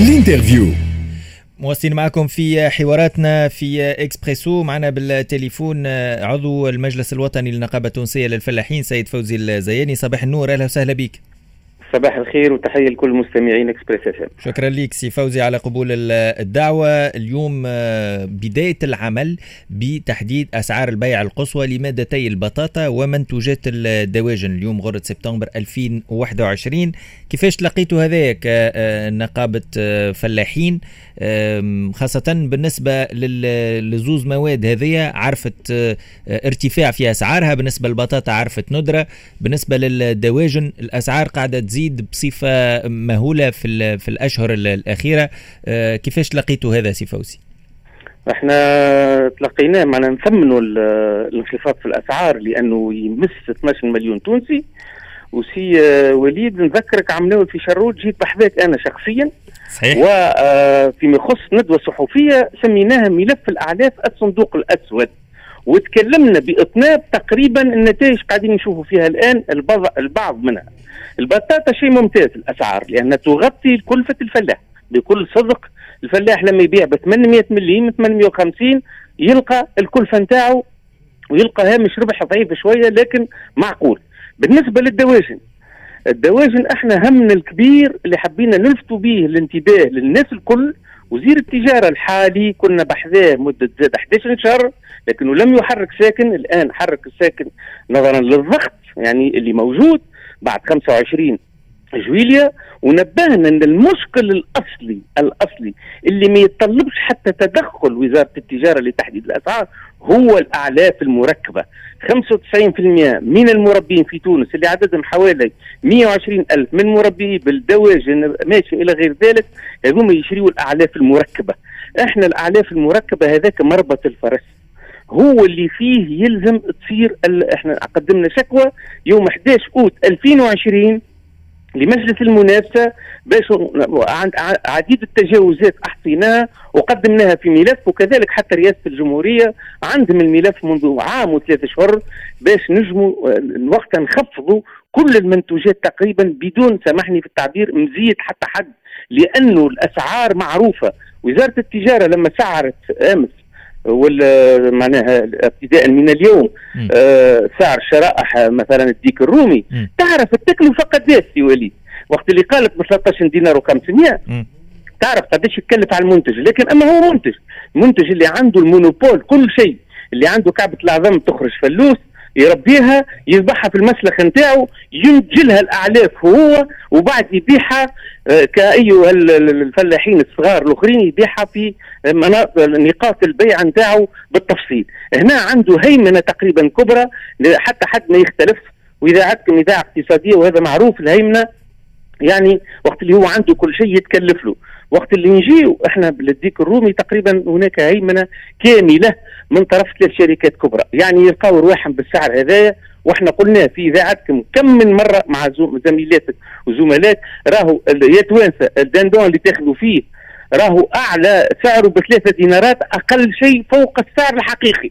ال interview. مواصلين معكم في حواراتنا في إكسبريسو. معنا بالتليفون عضو المجلس الوطني للنقابة التونسية للفلاحين سيد فوزي الزياني. صباح النور أهلا وسهلا بك. صباح الخير وتحية لكل مستمعين إكسبريس إف شكرا لك سي فوزي على قبول الدعوة. اليوم آه، بداية العمل بتحديد أسعار البيع القصوى لمادتي البطاطا ومنتوجات الدواجن. اليوم غره سبتمبر 2021 كيفاش لقيتوا هذاك نقابة آه، فلاحين؟ خاصة بالنسبة للزوز مواد هذه عرفت آه، ارتفاع في أسعارها. بالنسبة للبطاطا عرفت ندرة. بالنسبة للدواجن الأسعار قاعدة تزيد. بصفة مهولة في, في الأشهر الأخيرة. آه، كيفاش لقيتوا هذا سي فوزي؟ إحنا تلقيناه معنا نثمنوا الانخفاض في الأسعار لأنه يمس 12 مليون تونسي. وسي آه، وليد نذكرك عملوه في شروط جيت بحذاك أنا شخصيا. صحيح. وفيما آه، يخص ندوه صحفيه سميناها ملف الأعلاف الصندوق الأسود. وتكلمنا بإطناب تقريبا النتائج قاعدين نشوفوا فيها الآن البعض البعض منها. البطاطا شيء ممتاز الأسعار لأنها تغطي كلفه الفلاح بكل صدق الفلاح لما يبيع ب 800 مليم 850 يلقى الكلفة نتاعو ويلقى هامش ربح ضعيف شوية لكن معقول. بالنسبة للدواجن الدواجن إحنا همنا الكبير اللي حبينا نلفتوا به الانتباه للناس الكل وزير التجارة الحالي كنا بحذاه مدة زاد 11 شهر لكنه لم يحرك ساكن الآن حرك الساكن نظرا للضغط يعني اللي موجود بعد 25 جويليا ونبهنا إن المشكل الأصلي الأصلي اللي ما يتطلبش حتى تدخل وزارة التجارة لتحديد الأسعار هو الأعلاف المركبة. 95% من المربين في تونس اللي عددهم حوالي 120 ألف من مربي بالدواجن ماشي إلى غير ذلك هذوما يشريوا الأعلاف المركبة. إحنا الأعلاف المركبة هذاك مربط الفرس. هو اللي فيه يلزم تصير إحنا قدمنا شكوى يوم 11 أوت 2020 لمجلس المنافسة باش عديد التجاوزات أحصيناها وقدمناها في ملف وكذلك حتى رئاسة الجمهورية عندهم الملف منذ عام وثلاثة اشهر باش نجموا وقتها نخفضوا كل المنتوجات تقريبا بدون سامحني في التعبير مزيد حتى حد لأنه الأسعار معروفة. وزارة التجارة لما سعرت أمس ولا معناها ابتداء من اليوم. آه سعر شرائح مثلا الديك الرومي. م. تعرف التكلفة قداش يا وليد. وقت اللي قالك ب 13 دينار و500 تعرف قداش يتكلف على المنتج. لكن أما هو منتج. المنتج اللي عنده المونوبول كل شيء. اللي عنده كعبة العظام تخرج فلوس يربيها يذبحها في المسلخ نتاعو ينجلها الأعلاف هو وبعد يبيعها آه، كأيها الفلاحين الصغار الأخرين يبيعها في مناطق نقاط البيع نتاعو بالتفصيل. هنا عنده هيمنة تقريبا كبرى حتى حد ما يختلف وإذا عندكم إذاعة اقتصادية وهذا معروف الهيمنة يعني وقت اللي هو عنده كل شيء يتكلف له. وقت اللي نجيو إحنا بالديك الرومي تقريبا هناك هيمنة كاملة من طرف ثلاث شركات كبرى. يعني يلقاو رواحهم بالسعر هذايا وإحنا قلنا في إذاعتكم كم من مرة مع زميلاتك وزملاء راهو يا توانسة الدندون اللي تاخذوا فيه راهو أعلى سعره بثلاثة دينارات أقل شيء فوق السعر الحقيقي.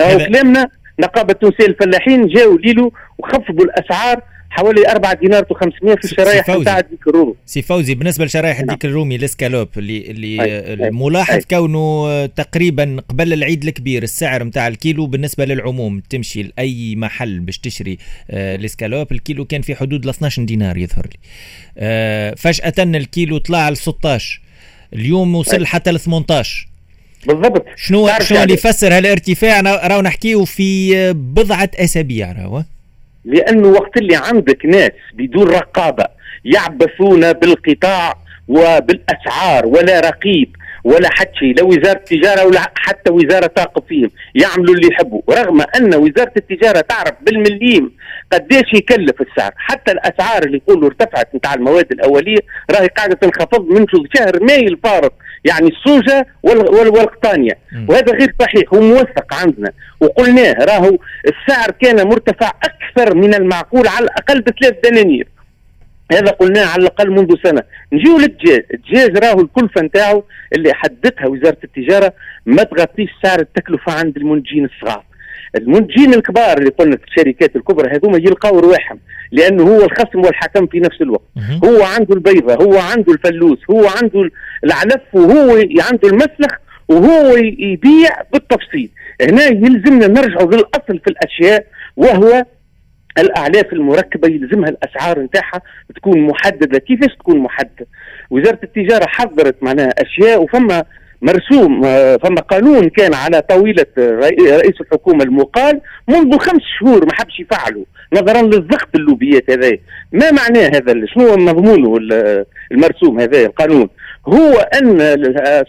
راهو كلامنا نقابة تونسيه الفلاحين جاوا ليلو وخفضوا الأسعار حوالي 4 دينار و500 في الشرايح نتاع الديك الرومي سي فوزي بالنسبة لشرايح نعم. الديك الرومي الاسكالوب اللي اللي ملاحظ كونه تقريبا قبل العيد الكبير السعر نتاع الكيلو بالنسبة للعموم تمشي لأي محل باش تشري آه الاسكالوب الكيلو كان في حدود ال 12 دينار يظهر لي. آه فجأة الكيلو طلع ل 16 اليوم وصل حتى ل 18 بالضبط. شنو شنو اللي يفسر هالارتفاع؟ راهو نحكيه في بضعة أسابيع راهو. لأنه وقت اللي عندك ناس بدون رقابة يعبثون بالقطاع وبالأسعار ولا رقيب ولا حتى شيء لا وزارة التجارة ولا حتى وزارة تراقب فيهم يعملوا اللي يحبوا. رغم أن وزارة التجارة تعرف بالمليم قديش يكلف السعر حتى الأسعار اللي يقولوا ارتفعت نتاع المواد الأولية راهي قاعدة تنخفض من شهر ماي الفارط. يعني السوجة والقطانية. وهذا غير صحيح هو موثق عندنا. وقلناه راهو السعر كان مرتفع أكثر من المعقول على الأقل بثلاث دنانير. هذا قلناه على الأقل منذ سنة. نجيو للدجاج. الدجاج راهو الكلفه نتاعو اللي حددتها وزارة التجارة ما تغطيش سعر التكلفة عند المنتجين الصغار. المنتجين الكبار اللي قلنا في الشركات الكبرى هذوما يلقاو رواحهم لأنه هو الخصم والحكم في نفس الوقت. هو عنده البيضة هو عنده الفلوس هو عنده العلف وهو عنده المسلخ وهو يبيع بالتفصيل. هنا يلزمنا نرجع للأصل في الأشياء وهو الأعلاف المركبة يلزمها الأسعار نتاعها تكون محددة. كيفاش تكون محددة؟ وزارة التجارة حضرت معناها أشياء وفما مرسوم آه، فما قانون كان على طاولة رئيس الحكومة المقال منذ خمس شهور ما حبش يفعله نظرا للضغط اللوبيات هذا ما معناه هذا شنو مضمونه المرسوم هذا القانون؟ هو أن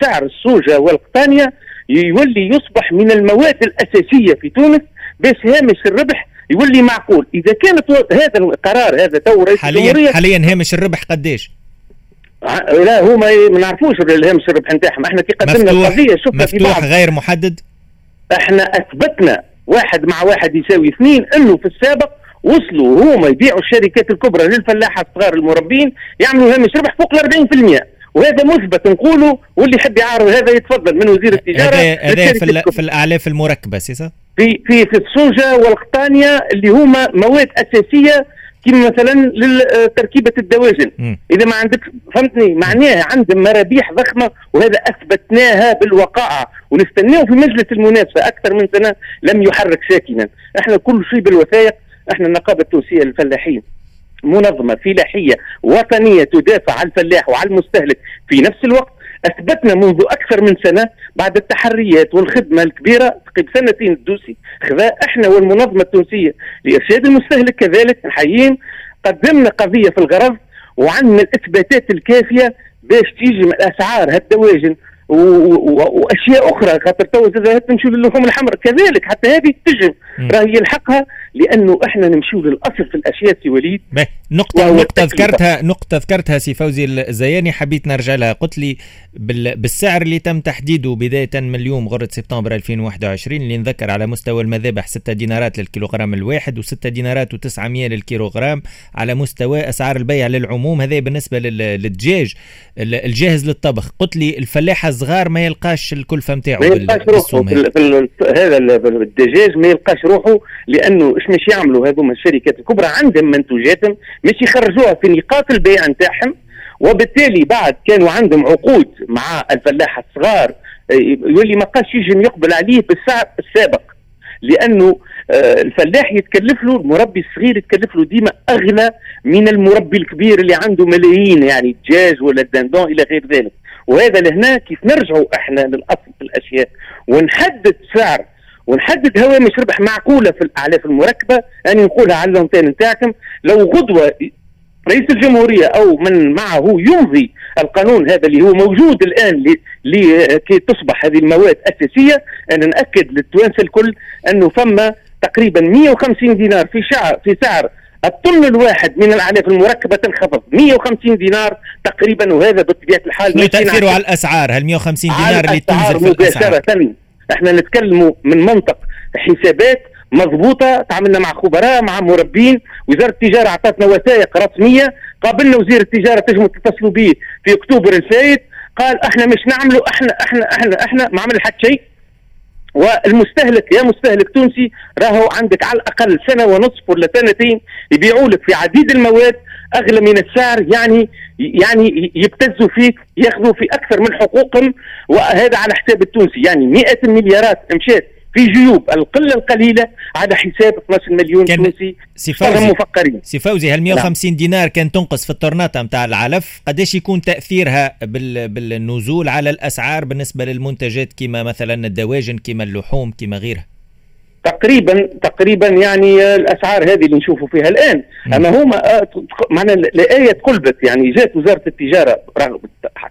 سعر السوجة والقطانية يولي يصبح من المواد الأساسية في تونس باش هامش الربح يولي معقول. إذا كانت هذا القرار هذا تو رئيس حاليا حاليا هامش الربح قديش؟ لا هو ما نعرفوش الهامش الربح نتاعهم إحنا كي قدمنا القضية شفنا مفتوح غير محدد؟ إحنا أثبتنا واحد مع واحد يساوي اثنين إنه في السابق وصلوا هما يبيعوا الشركات الكبرى للفلاحة الصغار المربين يعملوا هامش ربح فوق ال 40% وهذا مثبت نقولوا واللي يحب يعرض هذا يتفضل من وزير التجارة هذا في, في الاعلاف المركبة سي في في في السوجة والقطانية اللي هما مواد أساسية كما مثلا لتركيبه الدواجن. م. إذا ما عندك فهمتني؟ معناها عندهم مرابيح ضخمة وهذا أثبتناها بالوقائع. ونستناه في مجلس المنافسة أكثر من سنة لم يحرك ساكنا. إحنا كل شيء بالوثائق إحنا النقابه التونسيه للفلاحين منظمة فلاحية وطنية تدافع عن الفلاح وعن المستهلك في نفس الوقت. أثبتنا منذ أكثر من سنة بعد التحريات والخدمة الكبيرة قبل سنتين الدوسي خذا إحنا والمنظمة التونسية لإرشاد المستهلك كذلك نحيين قدمنا قضية في الغرض وعندنا الإثباتات الكافية باش تيجي الأسعار هالدواجن وأشياء أخرى خاطر تو تمشوا للحوم الحمراء كذلك حتى هذه تجم راهي يلحقها لأنه إحنا نمشوا للأصل في الأشياء سي وليد. نقطة نقطة ذكرتها نقطة ذكرتها سي فوزي الزياني. حبيت نرجع لها. قلت لي بالسعر اللي تم تحديده بداية من اليوم غرة سبتمبر 2021 اللي نذكر على مستوى المذابح 6 دينارات للكيلوغرام الواحد و6 دينارات و900 للكيلوغرام على مستوى أسعار البيع للعموم. هذا بالنسبة للدجاج الجاهز للطبخ. قلت لي الفلاحة الصغار ما يلقاش الكلفة نتاعو ما يلقاش روحه. هذا الدجاج ما يلقاش روحه لأنه إيش مش يعملوا؟ هذوما الشركات الكبرى عندهم منتوجاتهم مش يخرجوها في نقاط البيع نتاعهم. وبالتالي بعد كانوا عندهم عقود مع الفلاح الصغار يولي ما قاش يجي يقبل عليه بالسعر السابق. لأنه آه، الفلاح يتكلف له المربي الصغير يتكلف له ديما اغلى من المربي الكبير اللي عنده ملايين يعني الدجاج ولا الدندون إلى غير ذلك. وهذا لهنا كيف نرجعوا إحنا للأصل في الأشياء ونحدد سعر ونحدد هوامش ربح معقولة في الاعلاف المركبة أنا نقولها على اللونتين نتاعكم لو غدوة رئيس الجمهورية أو من معه يمضي القانون هذا اللي هو موجود الآن لكي تصبح هذه المواد أساسية أنا نأكد للتوانسة الكل أنه فما تقريبا 150 دينار في شعر في سعر الطن الواحد من الاعلاف المركبة تنخفض. 150 دينار تقريبا وهذا بطبيعة الحال شنو تأثيره على الأسعار؟ هال 150 دينار اللي تنزل في الأسعار؟ مباشرة. إحنا نتكلموا من منطق حسابات مضبوطة تعاملنا مع خبراء مع مربين. وزارة التجارة اعطتنا وثائق رسمية. قابلنا وزير التجارة تجمع تتصلوا به في أكتوبر الفايت. قال إحنا مش نعملوا إحنا إحنا إحنا إحنا ما عمل حتى شيء. والمستهلك يا مستهلك تونسي راهو عندك على الأقل سنة ونصف ولا سنتين يبيعوا لك في عديد المواد أغلى من السعر يعني يعني يبتزوا فيك ياخذوا في أكثر من حقوقهم وهذا على حساب التونسي. يعني 100 مليارات مشات في جيوب القلة القليلة على حساب 12 مليون تونسي. سي فوزي مفكرين. سي فوزي هال 150 نعم. دينار كان تنقص في الطرناطة نتاع العلف؟ قداش يكون تأثيرها بال... بالنزول على الأسعار بالنسبة للمنتجات كما مثلا الدواجن كما اللحوم كما غيرها؟ تقريبا تقريبا يعني الأسعار هذه اللي نشوفوا فيها الآن. م. أما هما آه، معنا الايه قلبت يعني جات وزارة التجارة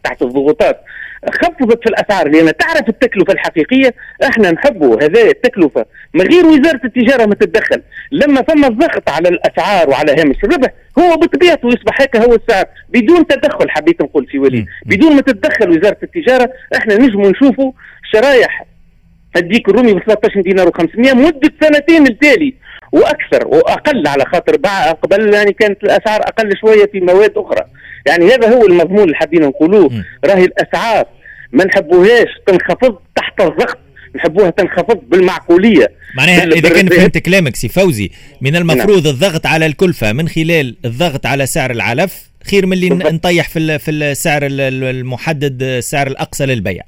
تحت الضغوطات خفضت في الأسعار لأن تعرف التكلفة الحقيقية إحنا نحبوا هذه التكلفة. من غير وزارة التجارة ما تتدخل. لما ثم الضغط على الأسعار وعلى هامش الربح هو بطبيعته يصبح هيك هو السعر بدون تدخل حبيت نقول في وليد. بدون ما تتدخل وزارة التجارة إحنا نجم نشوفوا شرايح الديك الرومي ب 13 دينار و500 مدة سنتين التالي وأكثر وأقل على خاطر قبل يعني كانت الأسعار أقل شوية في مواد أخرى. يعني هذا هو المضمون اللي حابين نقولوه. راهي الأسعار. ما نحبوهاش تنخفض تحت الضغط نحبوها تنخفض بالمعقولية. معناها إذا كان فهمت كلامك سي فوزي من المفروض نعم. الضغط على الكلفة من خلال الضغط على سعر العلف خير من اللي نطيح في في السعر المحدد السعر الأقصى للبيع.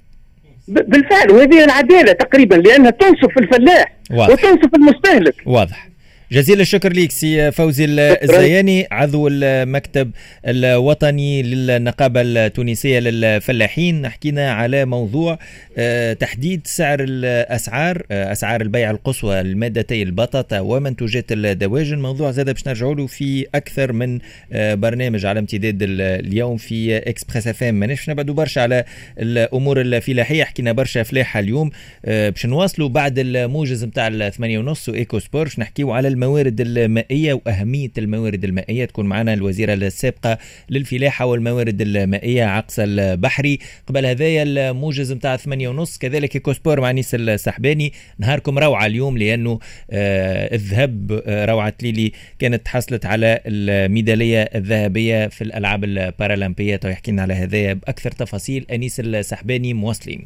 بالفعل وهذه العدالة تقريبا لأنها تنصف الفلاح واضح. وتنصف المستهلك واضح جزيل الشكر ليك سي فوزي الزياني عضو المكتب الوطني للنقابة التونسية للفلاحين. حكينا على موضوع آه، تحديد سعر الأسعار آه، أسعار البيع القصوى لمادتي البطاطا ومنتوجات الدواجن. موضوع زاد باش نرجعوا له في أكثر من آه، برنامج على امتداد اليوم في Express FM ماناش نبعدوا برشا على الأمور الفلاحية. حكينا برشا فلاحة اليوم باش نواصلوا بعد الموجز نتاع الثمانية ونص و Eco Sport باش نحكيو على الموارد المائية وأهمية الموارد المائية. تكون معنا الوزيرة السابقة للفلاحة والموارد المائية عاقصة البحري. قبل هذايا الموجز نتاع ثمانية ونص كذلك Eco Sport مع أنيس السحباني نهاركم روعة اليوم لأنه آه الذهب آه روعة التليلي كانت حصلت على الميدالية الذهبية في الألعاب البارالمبية. ويحكي لنا على هذايا بأكثر تفاصيل. أنيس السحباني مواصلين.